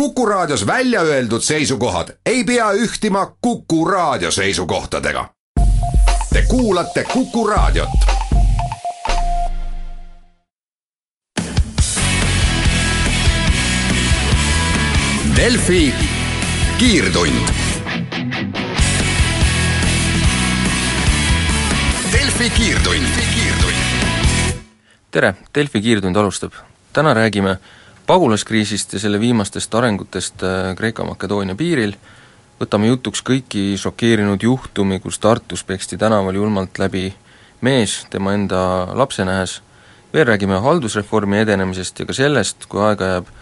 Kuku Raadios välja öeldud seisukohad ei pea ühtima Kuku Raadio seisukohtadega. Te kuulate Kuku Raadiot. Delfi kiirtund. Delfi kiirtund, tere, Delfi kiirtund alustab. täna räägime pagulaskriisist ja selle viimastest arengutest äh, Kreeka-Makedoonia piiril, võtame jutuks kõiki šokeerinud juhtumi, kus Tartus peksti tänaval julmalt läbi mees tema enda lapse nähes, veel räägime haldusreformi edenemisest ja ka sellest, kui aega jääb,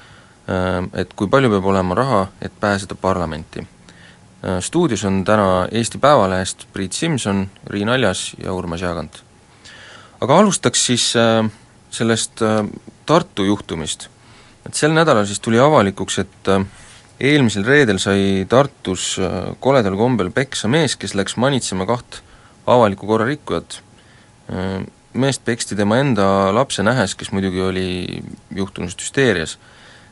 äh, et kui palju peab olema raha, et pääseda parlamenti. Äh, stuudios on täna Eesti Päevalehest Priit Simson, Riin Aljas ja Urmas Jaagant. aga alustaks siis sellest Tartu juhtumist et sel nädalal siis tuli avalikuks, et äh, eelmisel reedel sai Tartus äh, koledal kombel peksa mees, kes läks manitsema kaht avaliku korra rikkujat. Äh, meest peksti tema enda lapse nähes, kes muidugi oli juhtunust hüsteerias.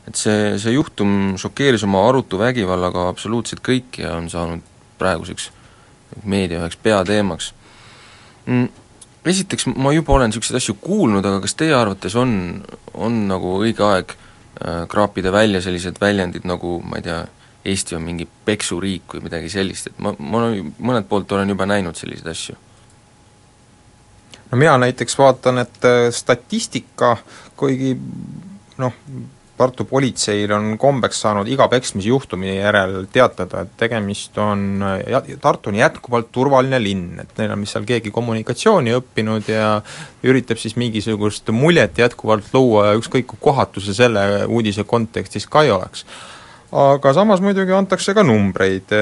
et see, see juhtum šokeeris oma arutu vägivallaga absoluutselt kõiki ja on saanud praeguseks meedia üheks peateemaks. Mm, esiteks, ma juba olen niisuguseid asju kuulnud, aga kas teie arvates on, on nagu õige aeg Äh, kraapida välja sellised väljendid nagu ma ei tea, Eesti on mingi peksuriik või midagi sellist, et ma, ma mõnelt poolt olen juba näinud selliseid asju. no mina näiteks vaatan, et äh, statistika, kuigi noh, Tartu politseil on kombeks saanud iga peksmisjuhtumi järel teatada, et tegemist on, Tartu on jätkuvalt turvaline linn, et neil on vist seal keegi kommunikatsiooni õppinud ja üritab siis mingisugust muljet jätkuvalt luua ja ükskõik kui kohatu see selle uudise kontekstis ka ei oleks aga samas muidugi antakse ka numbreid,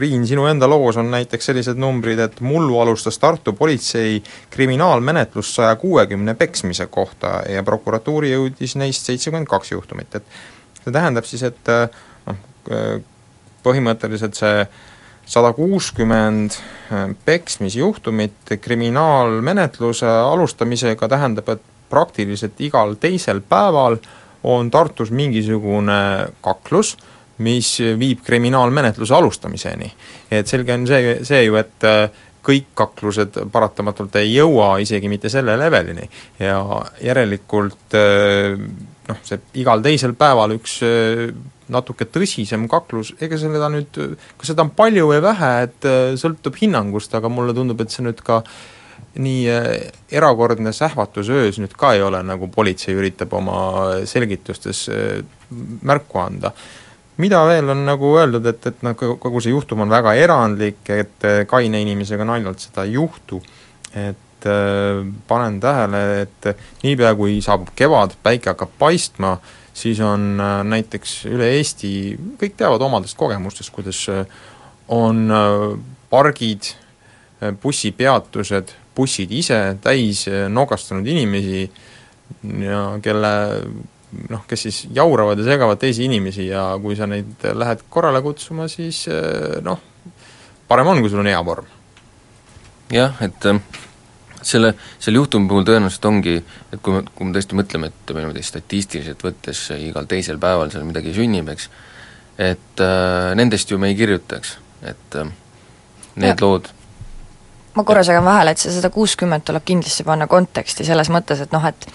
Riin, sinu enda loos on näiteks sellised numbrid, et mullu alustas Tartu politsei kriminaalmenetlust saja kuuekümne peksmise kohta ja prokuratuuri jõudis neist seitsekümmend kaks juhtumit, et see tähendab siis, et noh, põhimõtteliselt see sada kuuskümmend peksmisjuhtumit kriminaalmenetluse alustamisega tähendab, et praktiliselt igal teisel päeval on Tartus mingisugune kaklus, mis viib kriminaalmenetluse alustamiseni. et selge on see, see ju, et äh, kõik kaklused paratamatult ei jõua isegi mitte selle levelini ja järelikult äh, noh, see igal teisel päeval üks äh, natuke tõsisem kaklus, ega seda nüüd, kas seda on palju või vähe, et sõltub hinnangust, aga mulle tundub, et see nüüd ka nii erakordne sähvatus öös nüüd ka ei ole, nagu politsei üritab oma selgitustes märku anda mida veel on nagu öeldud, et, et noh, kogu see juhtum on väga erandlik, et kaine inimesega naljalt seda ei juhtu, et äh, panen tähele, et niipea, kui saabub kevad, päike hakkab paistma, siis on äh, näiteks üle Eesti, kõik teavad omadest kogemustest, kuidas äh, on äh, pargid, äh, bussipeatused, bussid ise täis äh, nokastanud inimesi ja kelle noh, kes siis jauravad ja segavad teisi inimesi ja kui sa neid lähed korrale kutsuma, siis eh, noh, parem on, kui sul on hea vorm. jah, et äh, selle, selle juhtumi puhul tõenäoliselt ongi, et kui me, kui me tõesti mõtleme, et meil niimoodi statistiliselt võttes igal teisel päeval seal midagi sünnib, eks, et äh, nendest ju me ei kirjuta, eks, et äh, need ja. lood ma korra segan vahele, et see sada kuuskümmend tuleb kindlasti panna konteksti selles mõttes, et noh, et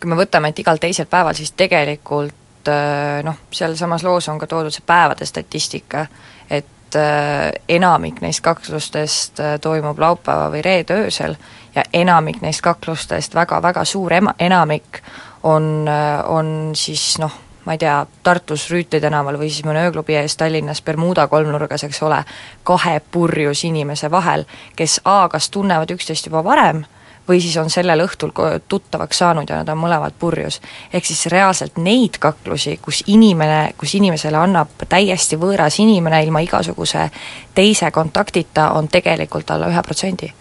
kui me võtame, et igal teisel päeval, siis tegelikult äh, noh, sealsamas loos on ka toodud see päevade statistika, et äh, enamik neist kaklustest äh, toimub laupäeva või reede öösel ja enamik neist kaklustest, väga-väga suur ema, enamik on, on siis noh, ma ei tea, Tartus Rüütli tänaval või siis mõne ööklubi ees Tallinnas Bermuda kolmnurgas, eks ole, kahe purjus inimese vahel, kes A, kas tunnevad üksteist juba varem, või siis on sellel õhtul tuttavaks saanud ja nad on mõlemad purjus. ehk siis reaalselt neid kaklusi, kus inimene, kus inimesele annab täiesti võõras inimene ilma igasuguse teise kontaktita, on tegelikult alla ühe protsendi.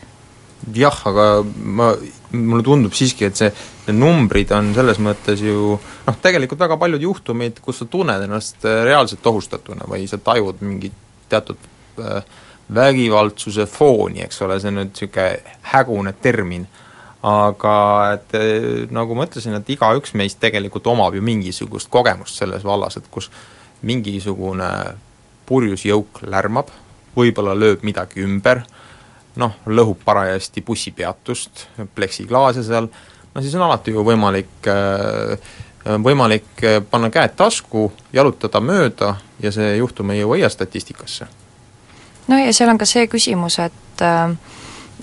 jah, aga ma, mulle tundub siiski, et see, need numbrid on selles mõttes ju noh, tegelikult väga paljud juhtumid, kus sa tunned ennast reaalselt ohustatuna või sa tajud mingit teatud äh, vägivaldsuse fooni, eks ole, see on nüüd niisugune hägune termin, aga et nagu ma ütlesin, et igaüks meist tegelikult omab ju mingisugust kogemust selles vallas, et kus mingisugune purjus jõuk lärmab, võib-olla lööb midagi ümber, noh, lõhub parajasti bussipeatust, pleksiklaase seal, no siis on alati ju võimalik võimalik panna käed tasku, jalutada mööda ja see juhtum ei jõua IAS statistikasse. No ja seal on ka see küsimus, et äh,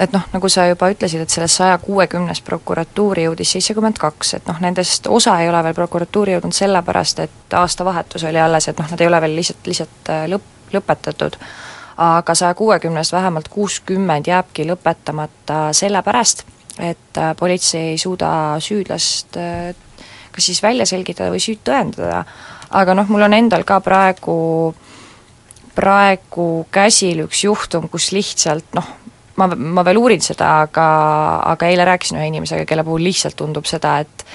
et noh, nagu sa juba ütlesid, et sellest saja kuuekümnest prokuratuuri jõudis seitsekümmend kaks, et noh, nendest osa ei ole veel prokuratuuri jõudnud sellepärast, et aastavahetus oli alles, et noh, nad ei ole veel lihtsalt, lihtsalt äh, lõpp, lõpetatud. aga saja kuuekümnest vähemalt kuuskümmend jääbki lõpetamata sellepärast, et äh, politsei ei suuda süüdlast äh, kas siis välja selgitada või süüd tõendada, aga noh, mul on endal ka praegu praegu käsil üks juhtum, kus lihtsalt noh, ma, ma veel uurin seda, aga, aga eile rääkisin ühe inimesega, kelle puhul lihtsalt tundub seda, et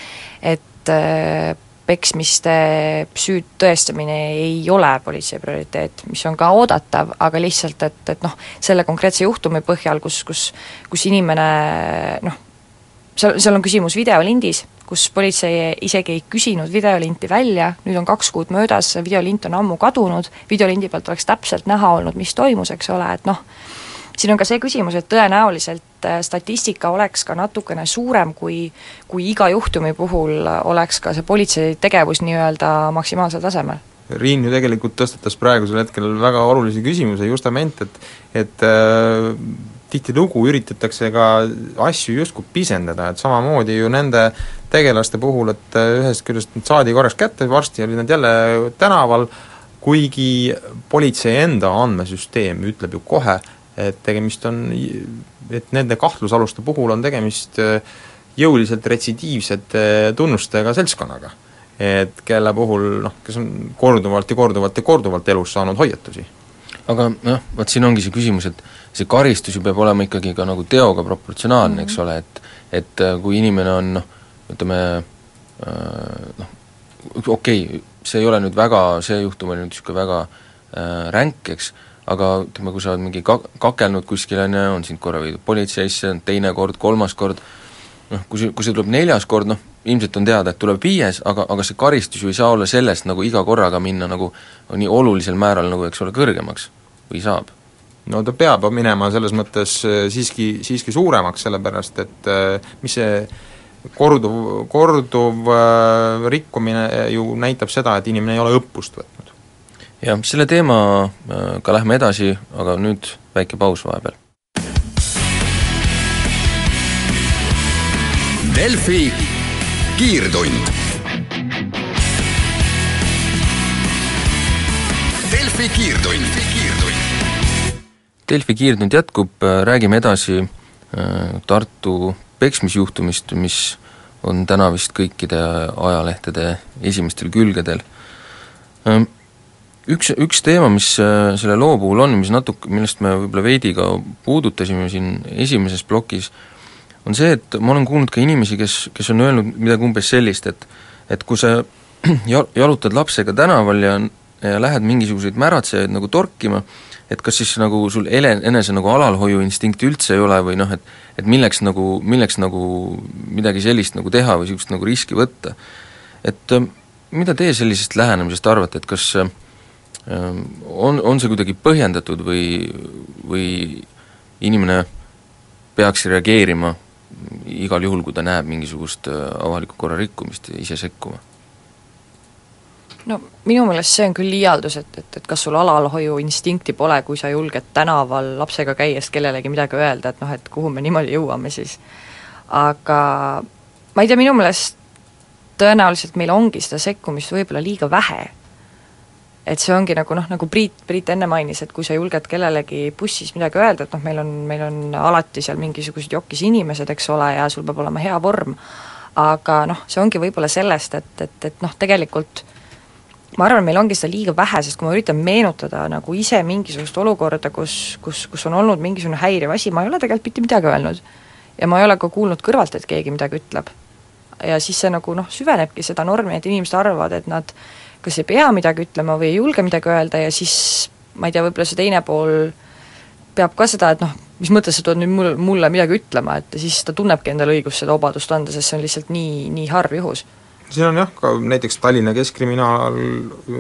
et äh, peksmiste süüd tõestamine ei ole politsei prioriteet, mis on ka oodatav, aga lihtsalt, et, et noh, selle konkreetse juhtumi põhjal, kus, kus kus inimene noh, seal, seal on küsimus videolindis, kus politsei isegi ei küsinud videolinti välja, nüüd on kaks kuud möödas, videolint on ammu kadunud, videolindi pealt oleks täpselt näha olnud, mis toimus, eks ole, et noh, siin on ka see küsimus, et tõenäoliselt äh, statistika oleks ka natukene suurem, kui kui iga juhtumi puhul oleks ka see politsei tegevus nii-öelda maksimaalsel tasemel. Riin ju tegelikult tõstatas praegusel hetkel väga olulise küsimuse justament, et et äh, tihtilugu üritatakse ka asju justkui pisendada, et samamoodi ju nende tegelaste puhul, et äh, ühest küljest nad saadi korraks kätte, varsti olid nad jälle tänaval, kuigi politsei enda andmesüsteem ütleb ju kohe, et tegemist on, et nende kahtlusaluste puhul on tegemist äh, jõuliselt retsidiivsete tunnustega seltskonnaga. et kelle puhul noh, kes on korduvalt ja korduvalt ja korduvalt elus saanud hoiatusi. aga noh, vot siin ongi see küsimus, et see karistus ju peab olema ikkagi ka nagu teoga proportsionaalne mm, -hmm. eks ole, et et äh, kui inimene on noh, ütleme äh, noh, okei okay,, see ei ole nüüd väga, see juhtum oli nüüd niisugune väga äh, ränk, eks, aga ütleme, kui sa oled mingi ka-, kakelnud kuskil, on ju, on sind korra viidud politseisse, teine kord, kolmas kord, noh, kui see, kui see tuleb neljas kord, noh, ilmselt on teada, et tuleb viies, aga, aga see karistus ju ei saa olla sellest nagu iga korraga minna nagu nii olulisel määral nagu, eks ole, kõrgemaks või saab? no ta peab minema selles mõttes äh, siiski, siiski suuremaks, sellepärast et äh, mis see korduv, korduv äh, rikkumine ju näitab seda, et inimene ei ole õppust võtnud jah, selle teemaga lähme edasi, aga nüüd väike paus vahepeal. Delfi kiirtund. Delfi kiirtund, kiirtund. Delfi kiirtund jätkub, räägime edasi äh, Tartu peksmisjuhtumist, mis on täna vist kõikide ajalehtede esimestel külgedel. Ähm, üks, üks teema, mis äh, selle loo puhul on, mis natuke, millest me võib-olla veidi ka puudutasime siin esimeses plokis, on see, et ma olen kuulnud ka inimesi, kes, kes on öelnud midagi umbes sellist, et et kui sa jal-, jalutad lapsega tänaval ja, ja lähed mingisuguseid märatsejaid nagu torkima, et kas siis nagu sul ele-, enese nagu alalhoiuinstinkti üldse ei ole või noh, et et milleks nagu, milleks nagu midagi sellist nagu teha või niisugust nagu riski võtta. et äh, mida teie sellisest lähenemisest arvate, et kas äh, on, on see kuidagi põhjendatud või, või inimene peaks reageerima igal juhul, kui ta näeb mingisugust äh, avaliku korra rikkumist ja ise sekkuma? No minu meelest see on küll liialdus, et, et, et kas sul alalhoiuinstinkti pole, kui sa julged tänaval lapsega käies kellelegi midagi öelda, et noh, et kuhu me niimoodi jõuame siis. aga ma ei tea, minu meelest tõenäoliselt meil ongi seda sekkumist võib-olla liiga vähe et see ongi nagu noh, nagu Priit, Priit enne mainis, et kui sa julged kellelegi bussis midagi öelda, et noh, meil on, meil on alati seal mingisugused jokis inimesed, eks ole, ja sul peab olema hea vorm, aga noh, see ongi võib-olla sellest, et, et, et noh, tegelikult ma arvan, meil ongi seda liiga vähe, sest kui ma üritan meenutada nagu ise mingisugust olukorda, kus, kus, kus on olnud mingisugune häiriv asi, ma ei ole tegelikult mitte midagi öelnud. ja ma ei ole ka kuulnud kõrvalt, et keegi midagi ütleb. ja siis see nagu noh, süvenebki seda normi, et inimesed arvavad, et nad kas ei pea midagi ütlema või ei julge midagi öelda ja siis ma ei tea, võib-olla see teine pool peab ka seda, et noh, mis mõttes sa tuled nüüd mul, mulle midagi ütlema, et siis ta tunnebki endale õigust seda vabadust anda, sest see on lihtsalt nii, nii harv juhus. Siin on jah, ka näiteks Tallinna Keskkriminaal,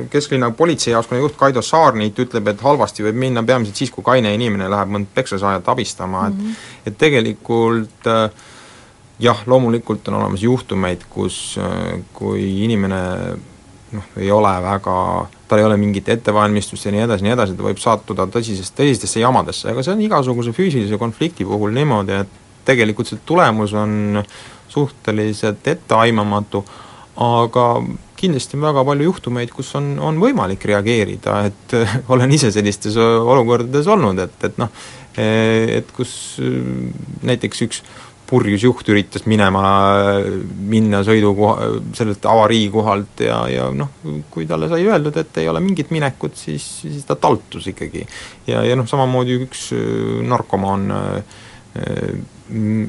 kesklinna politseijaoskonna juht Kaido Saarniit ütleb, et halvasti võib minna peamiselt siis, kui kaine inimene läheb mõnd peksasaajat abistama mm, -hmm. et mhm. et tegelikult äh, jah, loomulikult on olemas juhtumeid, kus äh, kui inimene noh, ei ole väga, tal ei ole mingit ettevalmistust ja nii edasi, nii edasi, ta võib sattuda tõsisest, tõsistesse jamadesse, aga see on igasuguse füüsilise konflikti puhul niimoodi, et tegelikult see tulemus on suhteliselt etteaimamatu, aga kindlasti on väga palju juhtumeid, kus on, on võimalik reageerida, et olen ise sellistes olukordades olnud, et, et noh, et kus näiteks üks purjus juht üritas minema, minna sõidukoha, sellelt avariikohalt ja, ja noh, kui talle sai öeldud, et ei ole mingit minekut, siis, siis ta taltus ikkagi. ja, ja noh, samamoodi üks narkomaan äh,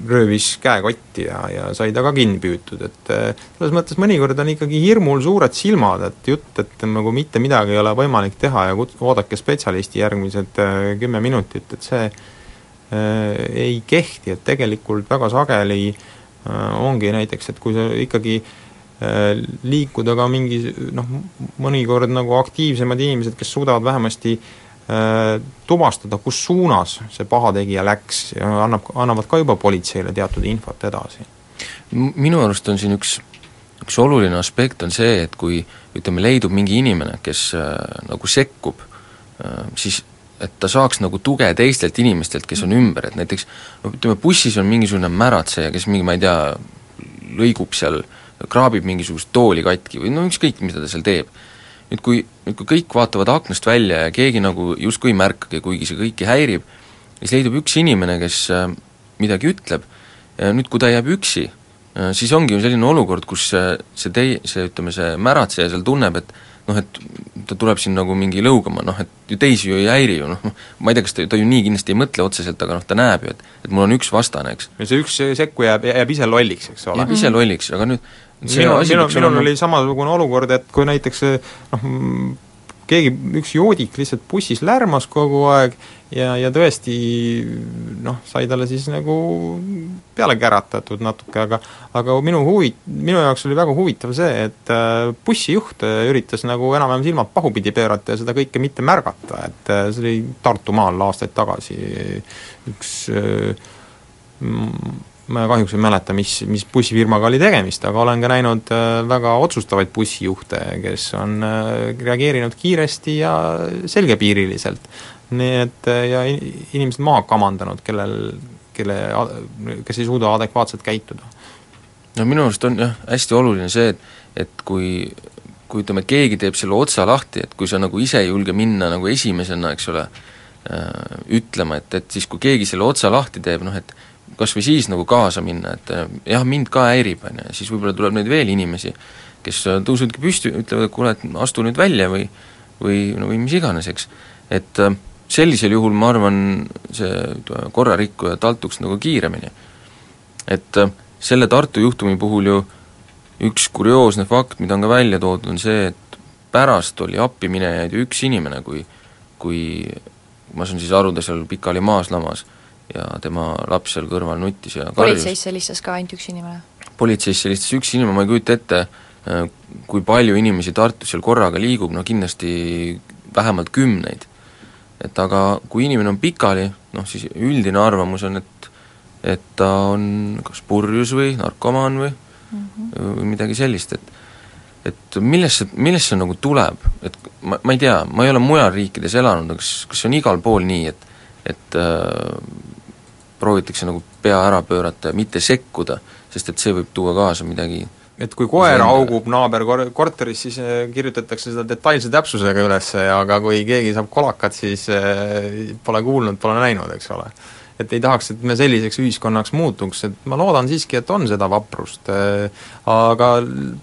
röövis käekotti ja, ja sai ta ka kinni püütud, et äh, selles mõttes mõnikord on ikkagi hirmul suured silmad, et jutt, et nagu mitte midagi ei ole võimalik teha ja kut-, oodake spetsialisti järgmised äh, kümme minutit, et see äh, ei kehti, et tegelikult väga sageli äh, ongi näiteks, et kui sa ikkagi äh, liikuda ka mingi noh, mõnikord nagu aktiivsemad inimesed, kes suudavad vähemasti äh, Äh, tuvastada, kus suunas see pahategija läks ja annab, annavad ka juba politseile teatud infot edasi. minu arust on siin üks, üks oluline aspekt on see, et kui ütleme, leidub mingi inimene, kes äh, nagu sekkub äh,, siis et ta saaks nagu tuge teistelt inimestelt, kes on ümber, et näiteks no ütleme, bussis on mingisugune märatseja, kes mingi, ma ei tea, lõigub seal, kraabib mingisugust tooli katki või no ükskõik, mida ta seal teeb nüüd kui, nüüd kui kõik vaatavad aknast välja ja keegi nagu justkui ei märkagi, kuigi see kõiki häirib, siis leidub üks inimene, kes äh, midagi ütleb, nüüd kui ta jääb üksi, äh, siis ongi ju selline olukord, kus see tei-, see ütleme, see märatseja seal tunneb, et noh, et ta tuleb siin nagu mingi lõugama, noh et ju teisi ju ei häiri ju, noh ma ei tea, kas ta, ta ju nii kindlasti ei mõtle otseselt, aga noh, ta näeb ju, et et mul on üks vastane, eks. ja see üks sekkuja jääb, jääb ise lolliks, eks ole. jääb ise lolliks, aga nüüd minu, minu, minul oli samasugune olukord, et kui näiteks noh, keegi, üks joodik lihtsalt bussis lärmas kogu aeg ja, ja tõesti noh, sai talle siis nagu peale käratatud natuke, aga aga minu huvi, minu jaoks oli väga huvitav see, et äh, bussijuht üritas nagu enam-vähem silmad pahupidi pöörata ja seda kõike mitte märgata, et äh, see oli Tartumaal aastaid tagasi üks äh, ma kahjuks ei mäleta, mis, mis bussifirmaga oli tegemist, aga olen ka näinud äh, väga otsustavaid bussijuhte, kes on äh, reageerinud kiiresti ja selgepiiriliselt. nii et äh, ja inimesed maha kamandanud, kellel, kelle, kes ei suuda adekvaatselt käituda. no minu arust on jah, hästi oluline see, et, et kui kui ütleme, keegi teeb selle otsa lahti, et kui sa nagu ise ei julge minna nagu esimesena, eks ole, ütlema, et, et siis kui keegi selle otsa lahti teeb, noh et kas või siis nagu kaasa minna, et eh, jah, mind ka häirib, on ju, siis võib-olla tuleb neid veel inimesi, kes eh, tõusevadki püsti, ütlevad, et kuule, et astu nüüd välja või või no või mis iganes, eks. et eh, sellisel juhul ma arvan, see korrarikkuja taltuks nagu kiiremini. et selle Tartu juhtumi puhul ju üks kurioosne fakt, mida on ka välja toodud, on see, et pärast oli appiminejaid üks inimene, kui kui ma saan siis aru, ta seal pikali maas lamas ja tema laps seal kõrval nuttis ja politseisse helistas ka ainult üks inimene? politseisse helistas üks inimene, ma ei kujuta ette, äh, kui palju inimesi Tartus seal korraga liigub, no kindlasti vähemalt kümneid. et aga kui inimene on pikali, noh siis üldine arvamus on, et et ta on kas purjus või narkomaan või mm, -hmm. või midagi sellist, et et millest see, millest see nagu tuleb, et ma, ma ei tea, ma ei ole mujal riikides elanud, aga kas, kas see on igal pool nii, et et äh, proovitakse nagu pea ära pöörata ja mitte sekkuda, sest et see võib tuua kaasa midagi et kui koer augub naaberkorteris, siis äh, kirjutatakse seda detailse täpsusega üles, aga kui keegi saab kolakat, siis äh, pole kuulnud, pole näinud, eks ole et ei tahaks, et me selliseks ühiskonnaks muutuks, et ma loodan siiski, et on seda vaprust, äh, aga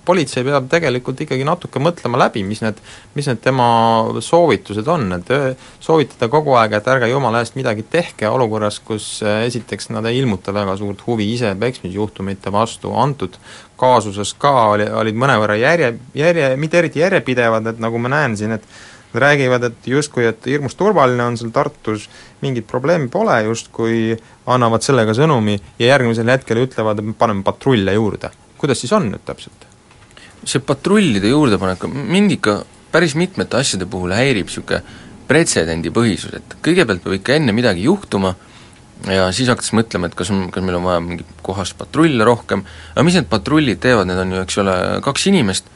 politsei peab tegelikult ikkagi natuke mõtlema läbi, mis need, mis need tema soovitused on, et äh, soovitada kogu aeg, et ärge jumala eest midagi tehke olukorras, kus äh, esiteks nad ei ilmuta väga suurt huvi ise peksmisjuhtumite vastu, antud kaasuses ka oli, olid mõnevõrra järje, järje, mitte eriti järjepidevad, et nagu ma näen siin, et räägivad, et justkui, et hirmus turvaline on seal Tartus, mingit probleemi pole, justkui annavad sellega sõnumi ja järgmisel hetkel ütlevad, et me paneme patrulle juurde. kuidas siis on nüüd täpselt? see patrullide juurdepanek, mind ikka päris mitmete asjade puhul häirib niisugune pretsedendipõhisus, et kõigepealt peab ikka enne midagi juhtuma ja siis hakkas mõtlema, et kas on, kas meil on vaja mingit kohas patrulle rohkem, aga mis need patrullid teevad, need on ju, eks ole, kaks inimest,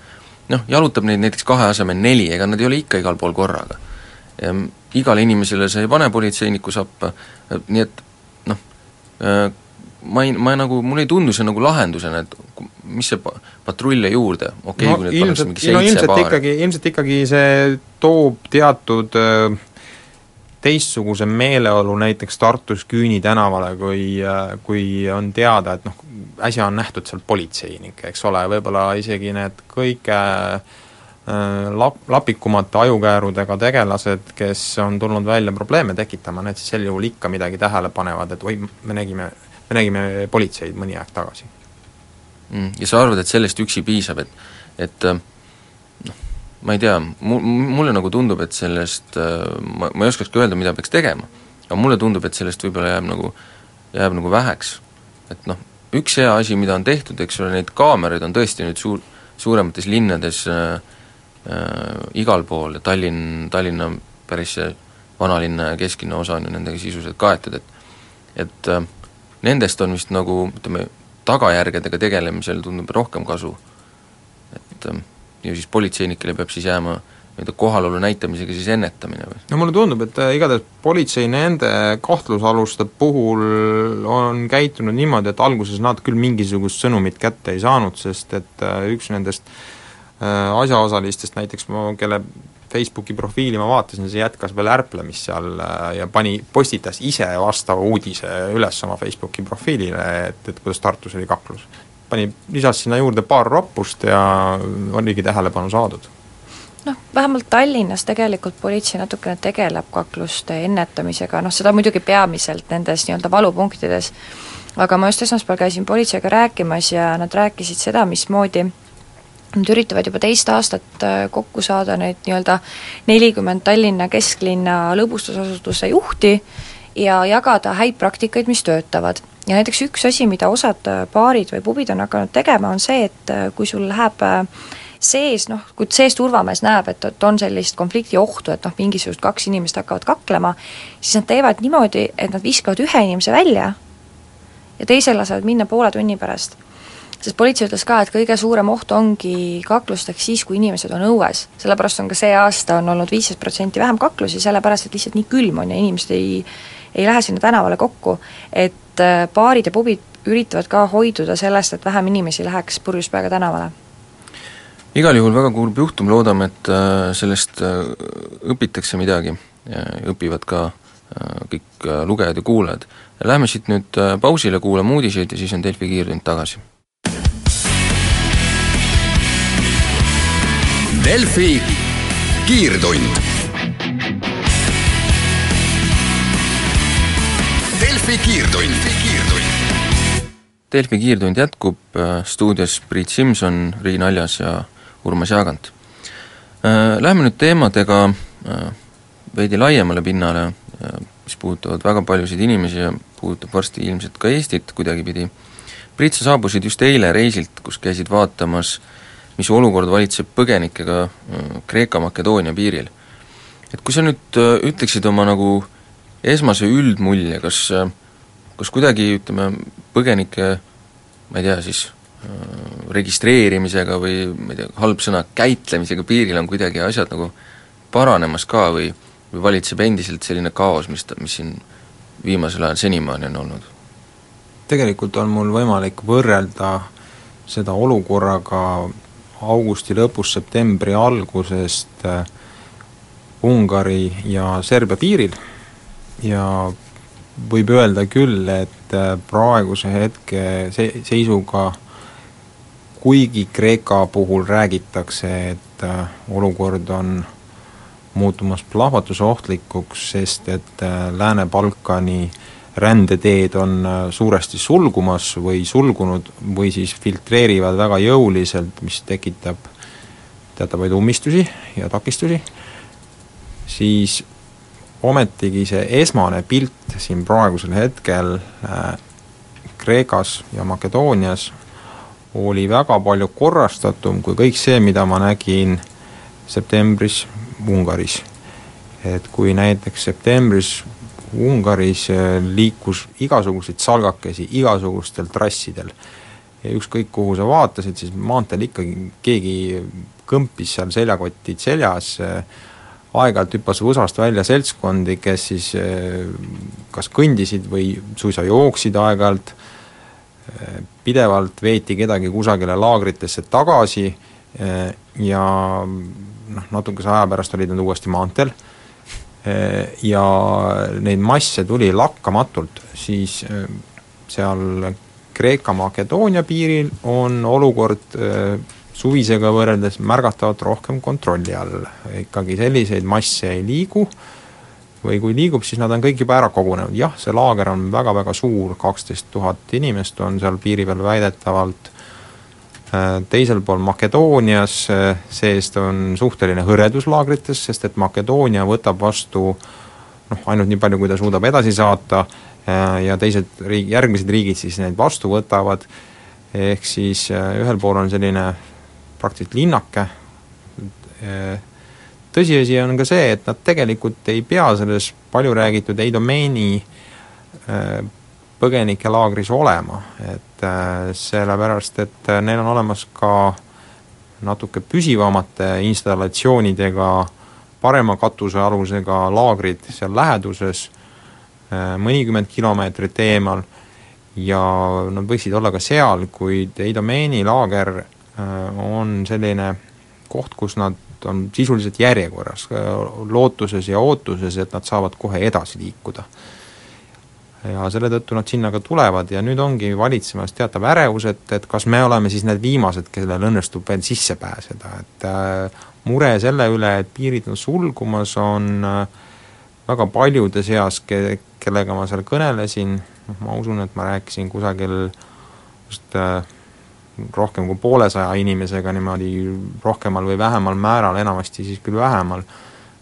noh, jalutab neid näiteks kahe asemel neli, ega nad ei ole ikka igal pool korraga. igale inimesele sa ei pane politseiniku sappa, nii et noh, ma ei, ma nagu, mulle ei tundu see nagu lahendusena, et mis see patrulle juurde, okei okay, no,, kui nüüd ilmselt, no ilmselt paari. ikkagi, ilmselt ikkagi see toob teatud teistsuguse meeleolu näiteks Tartus Küüni tänavale, kui, kui on teada, et noh, äsja on nähtud seal politseinikke, eks ole, võib-olla isegi need kõige äh, lap-, lapikumate ajukäärudega tegelased, kes on tulnud välja probleeme tekitama, need siis sel juhul ikka midagi tähele panevad, et oi, me nägime, me nägime politseid mõni aeg tagasi mm,. Ja sa arvad, et sellest üksi piisab, et, et äh, noh, ma ei tea, mu-, mulle nagu tundub, et sellest, äh, ma, ma ei oskakski öelda, mida peaks tegema, aga mulle tundub, et sellest võib-olla jääb nagu, jääb nagu väheks. et noh, üks hea asi, mida on tehtud, eks ole, neid kaameraid on tõesti nüüd suur, suuremates linnades äh, äh, igal pool ja Tallinn, Tallinna päris see vanalinna ja kesklinna osa on ju nendega sisuliselt kaetud, et et äh, nendest on vist nagu ütleme, tagajärgedega tegelemisel tundub rohkem kasu. et ähm, ja siis politseinikele peab siis jääma nii-öelda kohalolu näitamisega siis ennetamine või? no mulle tundub, et äh, igatahes politsei nende kahtlusaluste puhul on käitunud niimoodi, et alguses nad küll mingisugust sõnumit kätte ei saanud, sest et äh, üks nendest äh, asjaosalistest näiteks, kelle Facebooki profiili ma vaatasin, see jätkas veel ärplemist seal ja pani, postitas ise vastava uudise üles oma Facebooki profiilile, et, et kuidas Tartus oli kaklus. pani, lisas sinna juurde paar roppust ja oligi tähelepanu saadud noh, vähemalt Tallinnas tegelikult politsei natukene tegeleb kakluste ennetamisega, noh seda muidugi peamiselt nendes nii-öelda valupunktides, aga ma just esmaspäeval käisin politseiga rääkimas ja nad rääkisid seda, mismoodi Nad üritavad juba teist aastat äh, kokku saada neid nii-öelda nelikümmend Tallinna kesklinna lõbustusasutuse juhti ja jagada häid praktikaid, mis töötavad. ja näiteks üks asi, mida osad äh, baarid või pubid on hakanud tegema, on see, et äh, kui sul läheb sees, noh, kui sees turvamees näeb, et, et on sellist konflikti ohtu, et noh, mingisugused kaks inimest hakkavad kaklema, siis nad teevad niimoodi, et nad viskavad ühe inimese välja ja teise lasevad minna poole tunni pärast sest politsei ütles ka, et kõige suurem oht ongi kaklusteks siis, kui inimesed on õues. sellepärast on ka see aasta on olnud viisteist protsenti vähem kaklusi, sellepärast et lihtsalt nii külm on ja inimesed ei ei lähe sinna tänavale kokku, et äh, baarid ja pubid üritavad ka hoiduda sellest, et vähem inimesi läheks purjus peaga tänavale. Igal juhul väga kurb juhtum, loodame, et äh, sellest äh, õpitakse midagi ja õpivad ka kõik lugejad ja kuulajad. Läheme siit nüüd pausile, kuulame uudiseid ja siis on Delfi kiirtund tagasi Delfi kiirtund. Delfi kiirtund. Delfi kiirtund jätkub, äh, stuudios Priit Simson, Riin Aljas ja Urmas Jaagant. Äh, läheme nüüd teemadega äh, veidi laiemale pinnale, mis puudutavad väga paljusid inimesi ja puudutab varsti ilmselt ka Eestit kuidagipidi. Priit, sa saabusid just eile reisilt, kus käisid vaatamas äh, mis olukord valitseb põgenikega äh, Kreeka-Makedoonia piiril. et kui sa nüüd äh, ütleksid oma nagu esmase üldmulje, kas, äh, kas kuidagi ütleme, põgenike ma ei tea siis, registreerimisega või ma ei tea, halb sõna, käitlemisega piiril on kuidagi asjad nagu paranemas ka või, või valitseb endiselt selline kaos, mis ta, mis siin viimasel ajal senimaani on olnud? tegelikult on mul võimalik võrrelda seda olukorraga augusti lõpus, septembri algusest äh, Ungari ja Serbia piiril ja võib öelda küll, et äh, praeguse hetke se-, seisuga kuigi Kreeka puhul räägitakse, et äh, olukord on muutumas plahvatusohtlikuks, sest et Lääne-Balkani äh, rändeteed on äh, suuresti sulgumas või sulgunud või siis filtreerivad väga jõuliselt, mis tekitab teatavaid ummistusi ja takistusi, siis ometigi see esmane pilt siin praegusel hetkel Kreekas ja Makedoonias oli väga palju korrastatum kui kõik see, mida ma nägin septembris Ungaris. et kui näiteks septembris Ungaris liikus igasuguseid salgakesi igasugustel trassidel ja ükskõik, kuhu sa vaatasid, siis maanteel ikkagi keegi kõmpis seal seljakotid seljas, aeg-ajalt hüppas võsast välja seltskondi, kes siis kas kõndisid või suisa jooksid aeg-ajalt, pidevalt veeti kedagi kusagile laagritesse tagasi ja noh, natukese aja pärast olid nad uuesti maanteel ja neid masse tuli lakkamatult, siis seal Kreeka-Makedoonia piiril on olukord suvisega võrreldes märgatavalt rohkem kontrolli all, ikkagi selliseid masse ei liigu, või kui liigub, siis nad on kõik juba ära kogunenud, jah, see laager on väga-väga suur, kaksteist tuhat inimest on seal piiri peal väidetavalt, äh, teisel pool Makedoonias äh, seest on suhteline hõredus laagrites, sest et Makedoonia võtab vastu noh, ainult nii palju, kui ta suudab edasi saata äh, ja teised riik, järgmised riigid siis neid vastu võtavad, ehk siis ühel pool on selline praktiliselt linnake, tõsiasi on ka see, et nad tegelikult ei pea selles palju räägitud Eidomeeni äh, põgenikelaagris olema, et äh, sellepärast, et äh, neil on olemas ka natuke püsivamate installatsioonidega, parema katusealusega laagrid seal läheduses, mõnikümmend kilomeetrit eemal, ja nad võiksid olla ka seal, kuid Eidomeeni laager on selline koht, kus nad on sisuliselt järjekorras, lootuses ja ootuses, et nad saavad kohe edasi liikuda. ja selle tõttu nad sinna ka tulevad ja nüüd ongi valitsemas teatav ärevus, et, et kas me oleme siis need viimased, kellel õnnestub veel sisse pääseda, et äh, mure selle üle, et piirid on sulgumas, on äh, väga paljude seas, ke-, kellega ma seal kõnelesin, noh ma usun, et ma rääkisin kusagil just äh, rohkem kui poolesaja inimesega niimoodi rohkemal või vähemal määral, enamasti siis küll vähemal,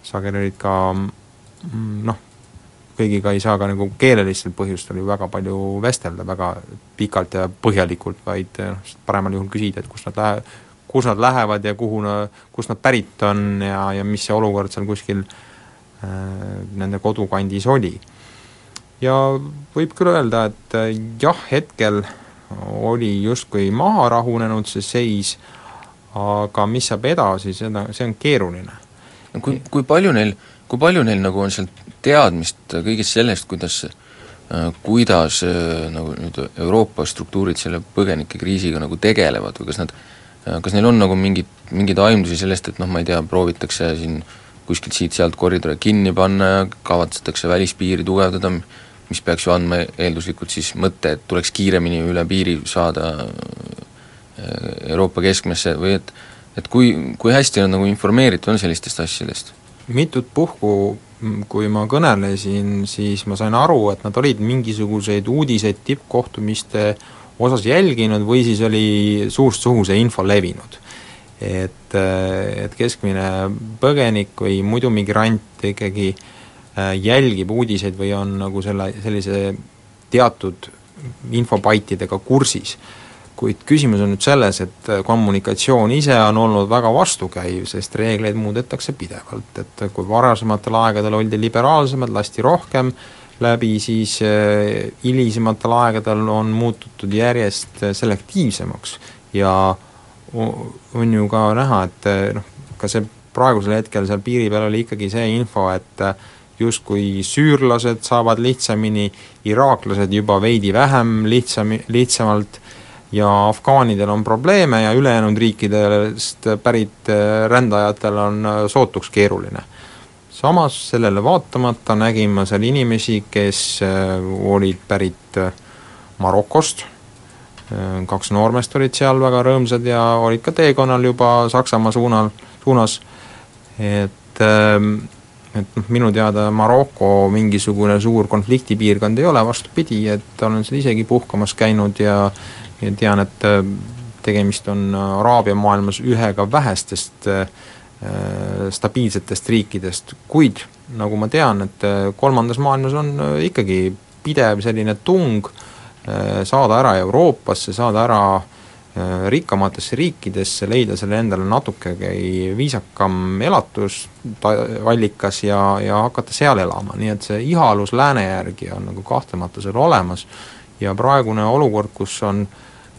sageli olid ka mm, noh, kõigiga ei saa ka nagu keelelistel põhjustel ju väga palju vestelda väga pikalt ja põhjalikult, vaid noh, paremal juhul küsida, et kust nad lähe-, kus nad lähevad ja kuhu na-, kust nad pärit on ja, ja mis see olukord seal kuskil äh, nende kodukandis oli. ja võib küll öelda, et äh, jah, hetkel äh, oli justkui maha rahunenud see seis, aga mis saab edasi, seda, see on keeruline. kui, kui palju neil, kui palju neil nagu on seal teadmist kõigest sellest, kuidas äh, kuidas äh, nagu nüüd Euroopa struktuurid selle põgenikekriisiga nagu tegelevad või kas nad, äh, kas neil on nagu mingid, mingeid aimdusi sellest, et noh, ma ei tea, proovitakse siin kuskilt siit-sealt koridore kinni panna ja kavatsetakse välispiiri tugevdada, mis peaks ju andma eelduslikult siis mõtte, et tuleks kiiremini üle piiri saada äh, Euroopa keskmesse või et et kui, kui hästi nad nagu informeeritud on sellistest asjadest? mitut puhku, kui ma kõnelesin, siis ma sain aru, et nad olid mingisuguseid uudiseid tippkohtumiste osas jälginud või siis oli suust suhu see info levinud. et, et keskmine põgenik või muidu migrant ikkagi Äh, jälgib uudiseid või on nagu selle, sellise teatud infobaitidega kursis. kuid küsimus on nüüd selles, et kommunikatsioon ise on olnud väga vastukäiv, sest reegleid muudetakse pidevalt, et kui varasematel aegadel oldi liberaalsemad, lasti rohkem läbi, siis äh, hilisematel aegadel on muututud järjest selektiivsemaks ja on ju ka näha, et noh, ka see praegusel hetkel seal piiri peal oli ikkagi see info, et justkui süürlased saavad lihtsamini, iraaklased juba veidi vähem lihtsam, lihtsamalt ja afgaanidel on probleeme ja ülejäänud riikidest pärit äh, rändajatel on äh, sootuks keeruline. samas sellele vaatamata nägin ma seal inimesi, kes äh, olid pärit Marokost, kaks noormeest olid seal väga rõõmsad ja olid ka teekonnal juba Saksamaa suunal, suunas, et ähm, et noh, minu teada Maroko mingisugune suur konfliktipiirkond ei ole, vastupidi, et olen seal isegi puhkamas käinud ja ja tean, et äh, tegemist on Araabia maailmas ühega vähestest äh, stabiilsetest riikidest, kuid nagu ma tean, et äh, kolmandas maailmas on ikkagi pidev selline tung saada ära Euroopasse, saada ära äh, rikkamatesse riikidesse, leida selle endale natukegi viisakam elatusallikas ja, ja hakata seal elama, nii et see ihalus lääne järgi on nagu kahtlemata seal olemas ja praegune olukord, kus on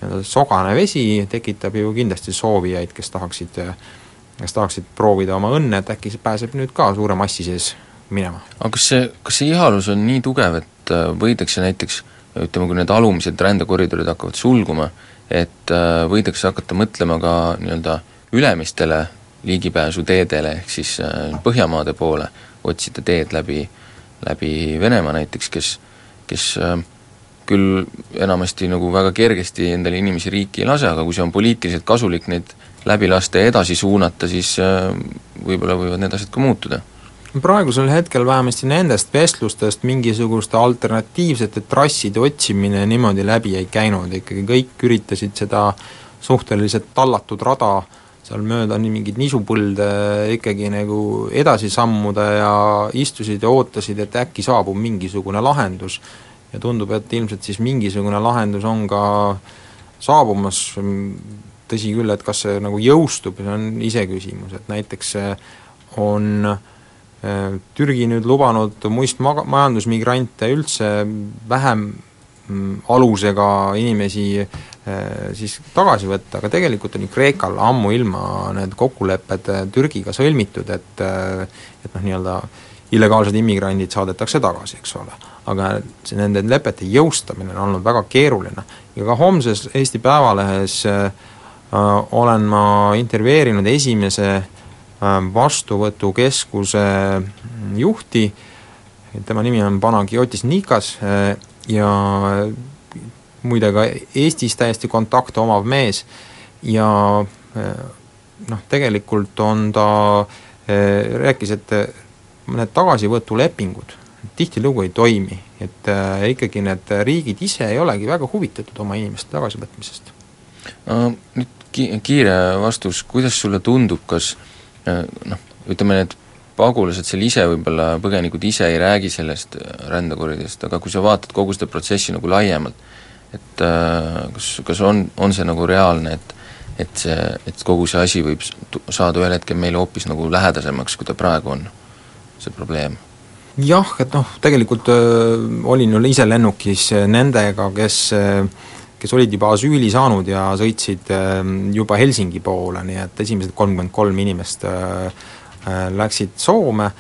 nii-öelda sogane vesi, tekitab ju kindlasti soovijaid, kes tahaksid kes tahaksid proovida oma õnne, et äkki see pääseb nüüd ka suure massi sees minema. aga kas see, kas see ihalus on nii tugev, et äh, võidakse näiteks ütleme, kui need alumised rändekoridorid hakkavad sulguma, et äh, võidakse hakata mõtlema ka nii-öelda ülemistele ligipääsuteedele, ehk siis äh, Põhjamaade poole, otsida teed läbi, läbi Venemaa näiteks, kes, kes küll enamasti nagu väga kergesti endale inimesi riiki ei lase, aga kui see on poliitiliselt kasulik neid läbi lasta ja edasi suunata, siis võib-olla võivad need asjad ka muutuda praegusel hetkel vähemasti nendest vestlustest mingisuguste alternatiivsete trasside otsimine niimoodi läbi ei käinud, ikkagi kõik üritasid seda suhteliselt tallatud rada seal mööda nii mingeid nisupõlde ikkagi nagu edasi sammuda ja istusid ja ootasid, et äkki saabub mingisugune lahendus. ja tundub, et ilmselt siis mingisugune lahendus on ka saabumas, tõsi küll, et kas see nagu jõustub, see on iseküsimus, et näiteks on äh, Türgi nüüd lubanud muist maga-, majandusmigrante üldse vähem mm, alusega inimesi äh, siis tagasi võtta, aga tegelikult on ju Kreekal ammuilma need kokkulepped äh, Türgiga sõlmitud, et et noh, nii-öelda illegaalsed immigrandid saadetakse tagasi, eks ole. aga nende lepete jõustamine on olnud väga keeruline ja ka homses Eesti Päevalehes äh, olen ma intervjueerinud esimese äh, vastuvõtukeskuse juhti, tema nimi on Panagiotis Nikas äh, ja muide ka Eestis täiesti kontakte omav mees. Ja äh, noh, tegelikult on ta, äh, rääkis, et need tagasivõtulepingud tihtilugu ei toimi, et ikkagi need riigid ise ei olegi väga huvitatud oma inimeste tagasivõtmisest. Nüüd ki-, kiire vastus, kuidas sulle tundub, kas noh, ütleme need pagulased seal ise võib-olla, põgenikud ise ei räägi sellest äh, rändekoridorist, aga kui sa vaatad kogu seda protsessi nagu laiemalt, et äh, kas, kas on, on see nagu reaalne, et et see, et kogu see asi võib saada ühel hetkel meile hoopis nagu lähedasemaks, kui ta praegu on, see probleem? jah, et noh, tegelikult öö, äh, olin ju ise lennukis nendega, kes öö, kes olid juba asüüli saanud ja sõitsid ähm, juba Helsingi poole, nii et esimesed kolmkümmend kolm inimest äh, äh, läksid Soome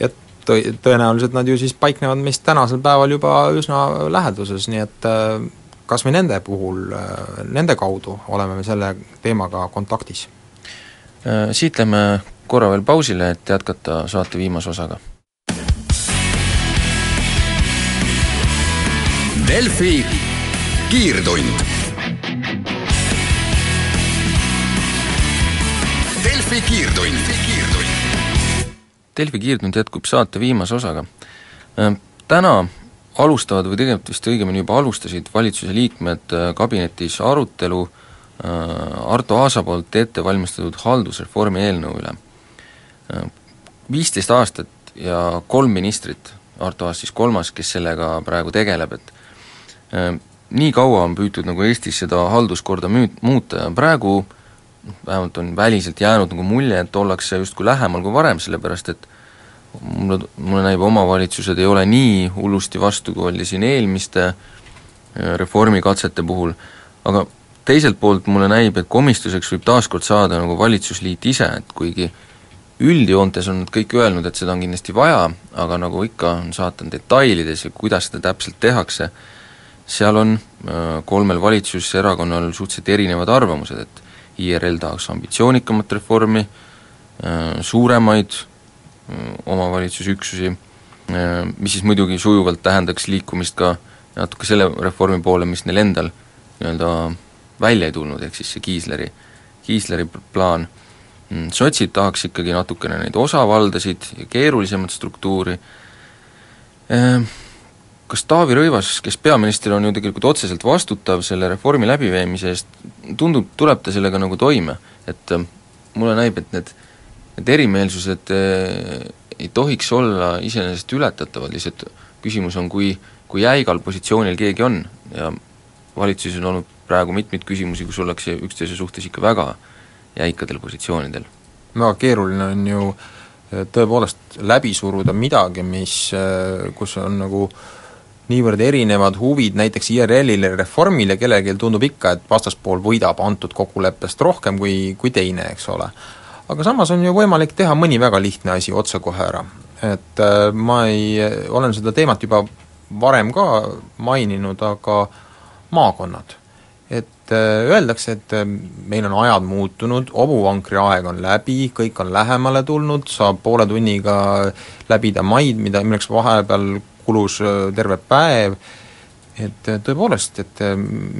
ja tõ-, tõenäoliselt nad ju siis paiknevad meist tänasel päeval juba üsna läheduses, nii et kas me nende puhul, nende kaudu oleme me selle teemaga kontaktis? Siit lähme korra veel pausile, et jätkata saate viimase osaga. Delfi kiirtund. Delfi kiirtund. Delfi kiirtund jätkub saate viimase osaga. Äh, täna alustavad või tegelikult vist õigemini juba alustasid valitsuse liikmed äh, kabinetis arutelu äh, Arto Aasa poolt ette valmistatud haldusreformi eelnõu üle. Viisteist aastat ja kolm ministrit, Arto Aas siis kolmas, kes sellega praegu tegeleb, et nii kaua on püütud nagu Eestis seda halduskorda müü-, muuta ja praegu vähemalt on väliselt jäänud nagu mulje, et ollakse justkui lähemal kui varem, sellepärast et mulle, mulle näib, omavalitsused ei ole nii hullusti vastu, kui oli siin eelmiste äh, reformikatsete puhul, aga teiselt poolt mulle näib, et komistuseks võib taaskord saada nagu valitsusliit ise, et kuigi üldjoontes on nad kõik öelnud, et seda on kindlasti vaja, aga nagu ikka, on saatan detailides ja kuidas seda täpselt tehakse, seal on äh, kolmel valitsuserakonnal suhteliselt erinevad arvamused, et IRL tahaks ambitsioonikamat reformi, äh, suuremaid äh, omavalitsusüksusi, mis siis muidugi sujuvalt tähendaks liikumist ka natuke selle reformi poole, mis neil endal nii-öelda välja ei tulnud, ehk siis see Kiisleri, Kiisleri plaan, mm, sotsid tahaks ikkagi natukene neid osavaldasid ja keerulisemat struktuuri, kas Taavi Rõivas, kes peaminister on ju tegelikult otseselt vastutav selle reformi läbiviimise eest, tundub, tuleb ta sellega nagu toime, et äh, mulle näib, et need, need erimeelsused äh, ei tohiks olla iseenesest ületatavad, lihtsalt küsimus on, kui, kui jäigal positsioonil keegi on. Ja valitsuses on olnud praegu mitmeid küsimusi, kus ollakse üksteise suhtes ikka väga jäikadel positsioonidel. väga keeruline on ju äh, tõepoolest läbi suruda midagi, mis, äh, kus on nagu niivõrd erinevad huvid näiteks IRL-il ja Reformil ja kellelgi tundub ikka, et vastaspool võidab antud kokkuleppest rohkem kui, kui teine, eks ole. aga samas on ju võimalik teha mõni väga lihtne asi otsekohe ära. et äh, ma ei, olen seda teemat juba varem ka maininud, aga maakonnad et äh, öeldakse, et äh, meil on ajad muutunud, hobuvankri aeg on läbi, kõik on lähemale tulnud, saab poole tunniga läbida maid, mida, milleks vahepeal kulus äh, terve päev, et tõepoolest, et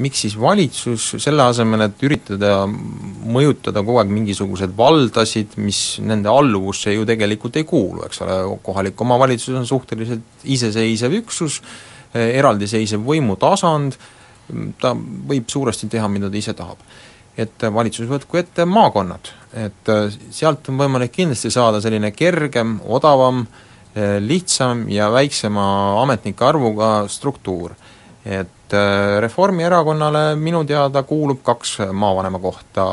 miks siis valitsus selle asemel, et üritada mõjutada kogu aeg mingisuguseid valdasid, mis nende alluvusse ju tegelikult ei kuulu, eks ole, kohalik omavalitsus on suhteliselt iseseisev üksus, eraldiseisev võimutasand, ta võib suuresti teha, mida ta ise tahab. et valitsus võtku ette maakonnad, et äh, sealt on võimalik kindlasti saada selline kergem, odavam, äh, lihtsam ja väiksema ametnike arvuga struktuur. et äh, Reformierakonnale minu teada kuulub kaks maavanema kohta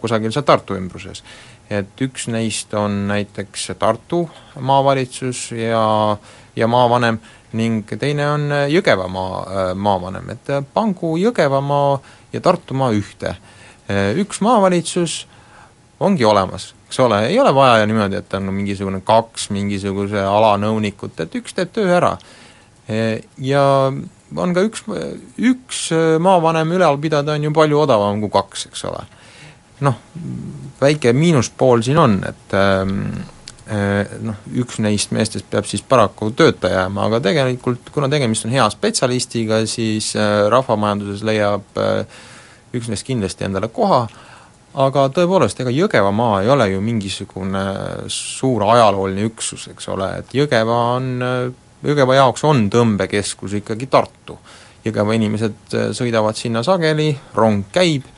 kusagil seal Tartu ümbruses. et üks neist on näiteks Tartu maavalitsus ja, ja maavanem, ning teine on Jõgevamaa äh, maavanem, et pangu Jõgevamaa ja Tartumaa ühte. Üks maavalitsus ongi olemas, eks ole, ei ole vaja niimoodi, et on mingisugune kaks mingisuguse ala nõunikut, et üks teeb töö ära. Ja on ka üks, üks maavanem ülal pidada on ju palju odavam kui kaks, eks ole. noh, väike miinuspool siin on, et ähm, Äh, noh, üks neist meestest peab siis paraku tööta jääma, aga tegelikult kuna tegemist on hea spetsialistiga, siis äh, rahvamajanduses leiab äh, üks neist kindlasti endale koha, aga tõepoolest, ega Jõgevamaa ei ole ju mingisugune suur ajalooline üksus, eks ole, et Jõgeva on, Jõgeva jaoks on tõmbekeskus ikkagi Tartu. Jõgeva inimesed sõidavad sinna sageli, rong käib,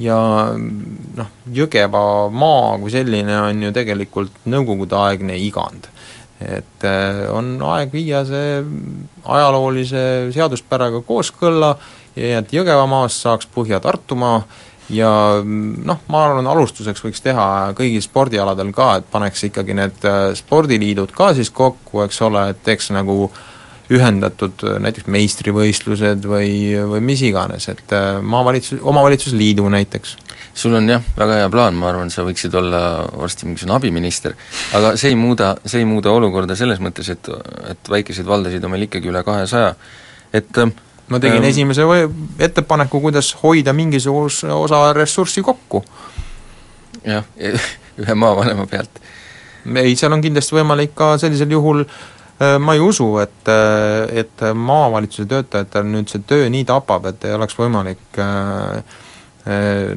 ja noh, Jõgeva maa kui selline on ju tegelikult nõukogudeaegne igand. et äh, on aeg viia see ajaloolise seaduspäraga kooskõlla et Jõgevamaast saaks Põhja-Tartumaa ja noh, ma arvan, alustuseks võiks teha kõigil spordialadel ka, et paneks ikkagi need äh, spordiliidud ka siis kokku, eks ole, et teeks nagu ühendatud äh, näiteks meistrivõistlused või, või mis iganes, et äh, maavalitsus, omavalitsusliidu näiteks. sul on jah, väga hea plaan, ma arvan, sa võiksid olla varsti mingisugune abiminister, aga see ei muuda, see ei muuda olukorda selles mõttes, et, et väikeseid valdasid on meil ikkagi üle kahesaja, et äh, ma tegin ähm, esimese ettepaneku, kuidas hoida mingisuguse osa ressurssi kokku. jah, ühe maavanema pealt. ei, seal on kindlasti võimalik ka sellisel juhul Äh, ma ei usu, et, äh, et maavalitsuse töötajatel nüüd see töö nii tapab, et ei oleks võimalik äh,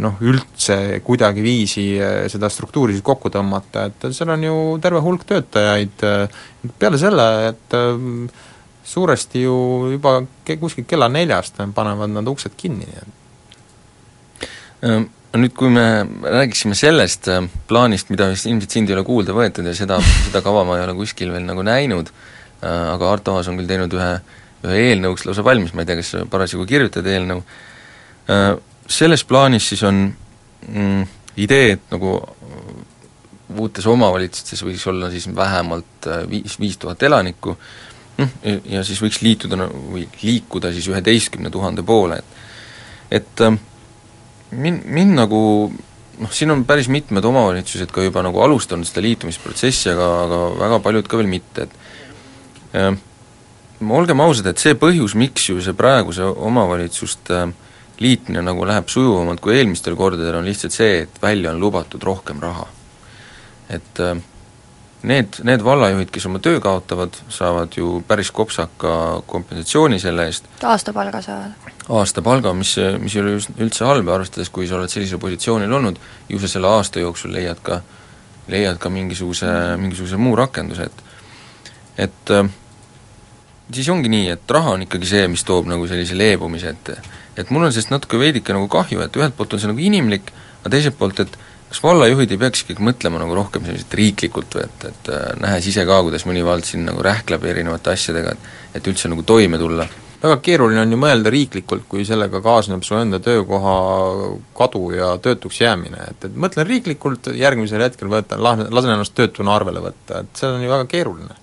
noh, üldse kuidagiviisi seda struktuuri siis kokku tõmmata, et seal on ju terve hulk töötajaid, peale selle, et suuresti ju juba kuskil kella neljast panevad nad uksed kinni. Nüüd, kui me räägiksime sellest plaanist, mida vist ilmselt sind ei ole kuulda võetud ja seda, seda kava ma ei ole kuskil veel nagu näinud, Äh, aga Arto Aas on küll teinud ühe, ühe eelnõuks lausa valmis, ma ei tea, kas parasjagu kirjutad eelnõu, selles plaanis siis on mm, idee, et nagu uutes omavalitsustes võiks olla siis vähemalt äh, viis, viis tuhat elanikku, noh, ja siis võiks liituda või liikuda siis üheteistkümne tuhande poole, et et min-, mind nagu noh, siin on päris mitmed omavalitsused ka juba nagu alustanud seda liitumisprotsessi, aga, aga väga paljud ka veel mitte, et olgem ausad, et see põhjus, miks ju see praeguse omavalitsuste liitmine nagu läheb sujuvamalt kui eelmistel kordadel, on lihtsalt see, et välja on lubatud rohkem raha. et need, need vallajuhid, kes oma töö kaotavad, saavad ju päris kopsaka kompensatsiooni selle eest. aastapalga saavad? aastapalga, mis, mis ei ole üldse halb, arvestades kui sa oled sellisel positsioonil olnud, ju sa selle aasta jooksul leiad ka, leiad ka mingisuguse, mingisuguse muu rakenduse, et et siis ongi nii, et raha on ikkagi see, mis toob nagu sellise leebumise, et et mul on sellest natuke veidike nagu kahju, et ühelt poolt on see nagu inimlik, aga teiselt poolt, et kas vallajuhid ei peaks ikkagi mõtlema nagu rohkem selliselt riiklikult või et, et äh, nähes ise ka, kuidas mõni vald siin nagu rähkleb erinevate asjadega, et et üldse nagu toime tulla. väga keeruline on ju mõelda riiklikult, kui sellega kaasneb su enda töökoha kadu ja töötuks jäämine, et, et mõtlen riiklikult, järgmisel hetkel võtan, lasen ennast töötuna arvele võtta, et see on ju väga keeruline.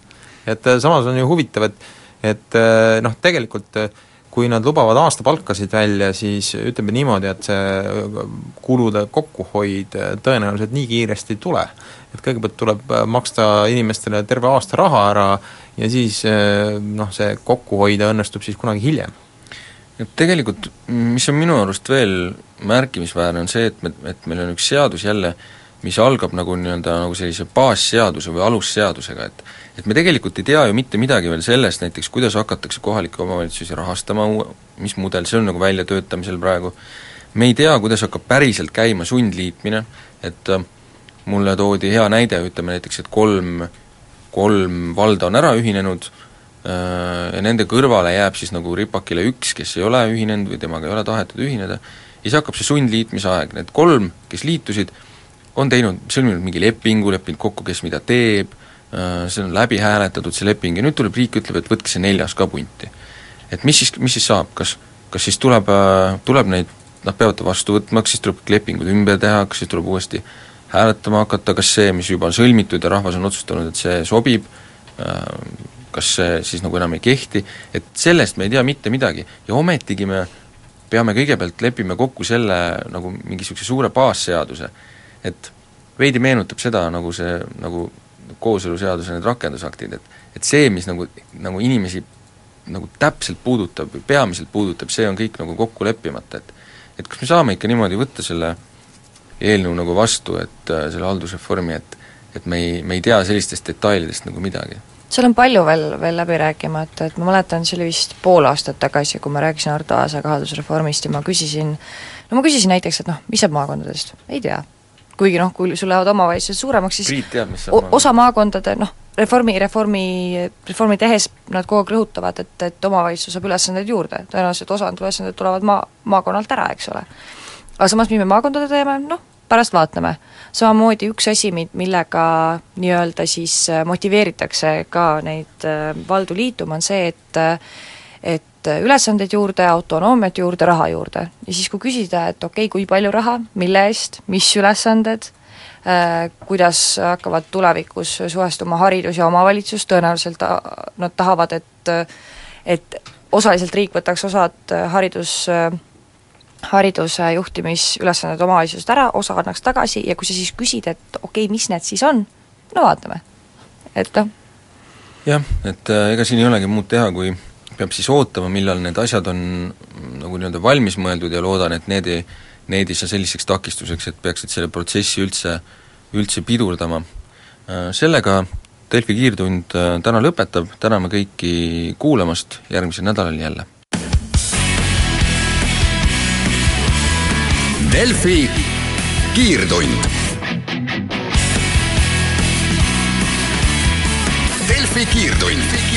et äh, samas on ju huvitav, et et äh, noh, tegelikult äh, kui nad lubavad aastapalkasid välja, siis ütleme niimoodi, et see kulude kokkuhoid tõenäoliselt nii kiiresti ei tule. et kõigepealt tuleb maksta inimestele terve aasta raha ära ja siis noh, see kokku hoida õnnestub siis kunagi hiljem. et tegelikult, mis on minu arust veel märkimisväärne, on see, et me, et meil on üks seadus jälle, mis algab nagu nii-öelda nagu sellise baasseaduse või alusseadusega, et et me tegelikult ei tea ju mitte midagi veel sellest näiteks, kuidas hakatakse kohalikke omavalitsusi rahastama, mis mudel, see on nagu väljatöötamisel praegu, me ei tea, kuidas hakkab päriselt käima sundliitmine, et äh, mulle toodi hea näide, ütleme näiteks, et kolm, kolm valda on ära ühinenud äh, ja nende kõrvale jääb siis nagu ripakile üks, kes ei ole ühinenud või temaga ei ole tahetud ühineda, ja siis hakkab see sundliitmise aeg, need kolm, kes liitusid, on teinud, sõlminud mingi lepingu, leppinud kokku, kes mida teeb, Äh, see on läbi hääletatud, see leping, ja nüüd tuleb riik, ütleb, et võtke see neljas ka punti. et mis siis, mis siis saab, kas, kas siis tuleb, äh, tuleb neid, nad peavad ta vastu võtma, kas siis tuleb kõik lepingud ümber teha, kas siis tuleb uuesti hääletama hakata, kas see, mis juba on sõlmitud ja rahvas on otsustanud, et see sobib, äh, kas see siis nagu enam ei kehti, et sellest me ei tea mitte midagi. Ja ometigi me peame kõigepealt lepime kokku selle nagu mingi niisuguse suure baasseaduse, et veidi meenutab seda, nagu see, nagu kooseluseaduse need rakendusaktid, et et see, mis nagu, nagu inimesi nagu täpselt puudutab või peamiselt puudutab, see on kõik nagu kokku leppimata, et et kas me saame ikka niimoodi võtta selle eelnõu nagu vastu, et äh, selle haldusreformi, et et me ei, me ei tea sellistest detailidest nagu midagi? seal on palju veel, veel läbi rääkimata, et ma mäletan, see oli vist pool aastat tagasi, kui ma rääkisin Arto Aasaga haldusreformist ja ma küsisin, no ma küsisin näiteks, et noh, mis saab maakondadest, ei tea kuigi noh, kui sul lähevad omavalitsused suuremaks, siis teab, osa maakondade noh, reformi, reformi, reformi tehes nad kogu aeg rõhutavad, et, et omavalitsus saab ülesandeid juurde, tõenäoliselt osa need ülesanded tulevad maa, maakonnalt ära, eks ole. aga samas, mis me maakondade teeme, noh, pärast vaatame. samamoodi üks asi, millega nii-öelda siis motiveeritakse ka neid äh, valdu liituma, on see, et et ülesandeid juurde, autonoomiat juurde, raha juurde. ja siis, kui küsida, et okei okay,, kui palju raha, mille eest, mis ülesanded äh,, kuidas hakkavad tulevikus suhestuma haridus ja omavalitsus, tõenäoliselt ta, nad tahavad, et et osaliselt riik võtaks osad haridus äh, hariduse juhtimisülesanded omavalitsusest ära, osa annaks tagasi ja kui sa siis küsid, et okei okay,, mis need siis on, no vaatame, et noh. jah, et äh, ega siin ei olegi muud teha, kui peab siis ootama, millal need asjad on nagu nii-öelda valmis mõeldud ja loodan, et need ei, need ei saa selliseks takistuseks, et peaksid selle protsessi üldse, üldse pidurdama. Sellega Delfi kiirtund äh, täna lõpetab, täname kõiki kuulamast, järgmisel nädalal jälle! Delfi kiirtund. Delfi kiirtund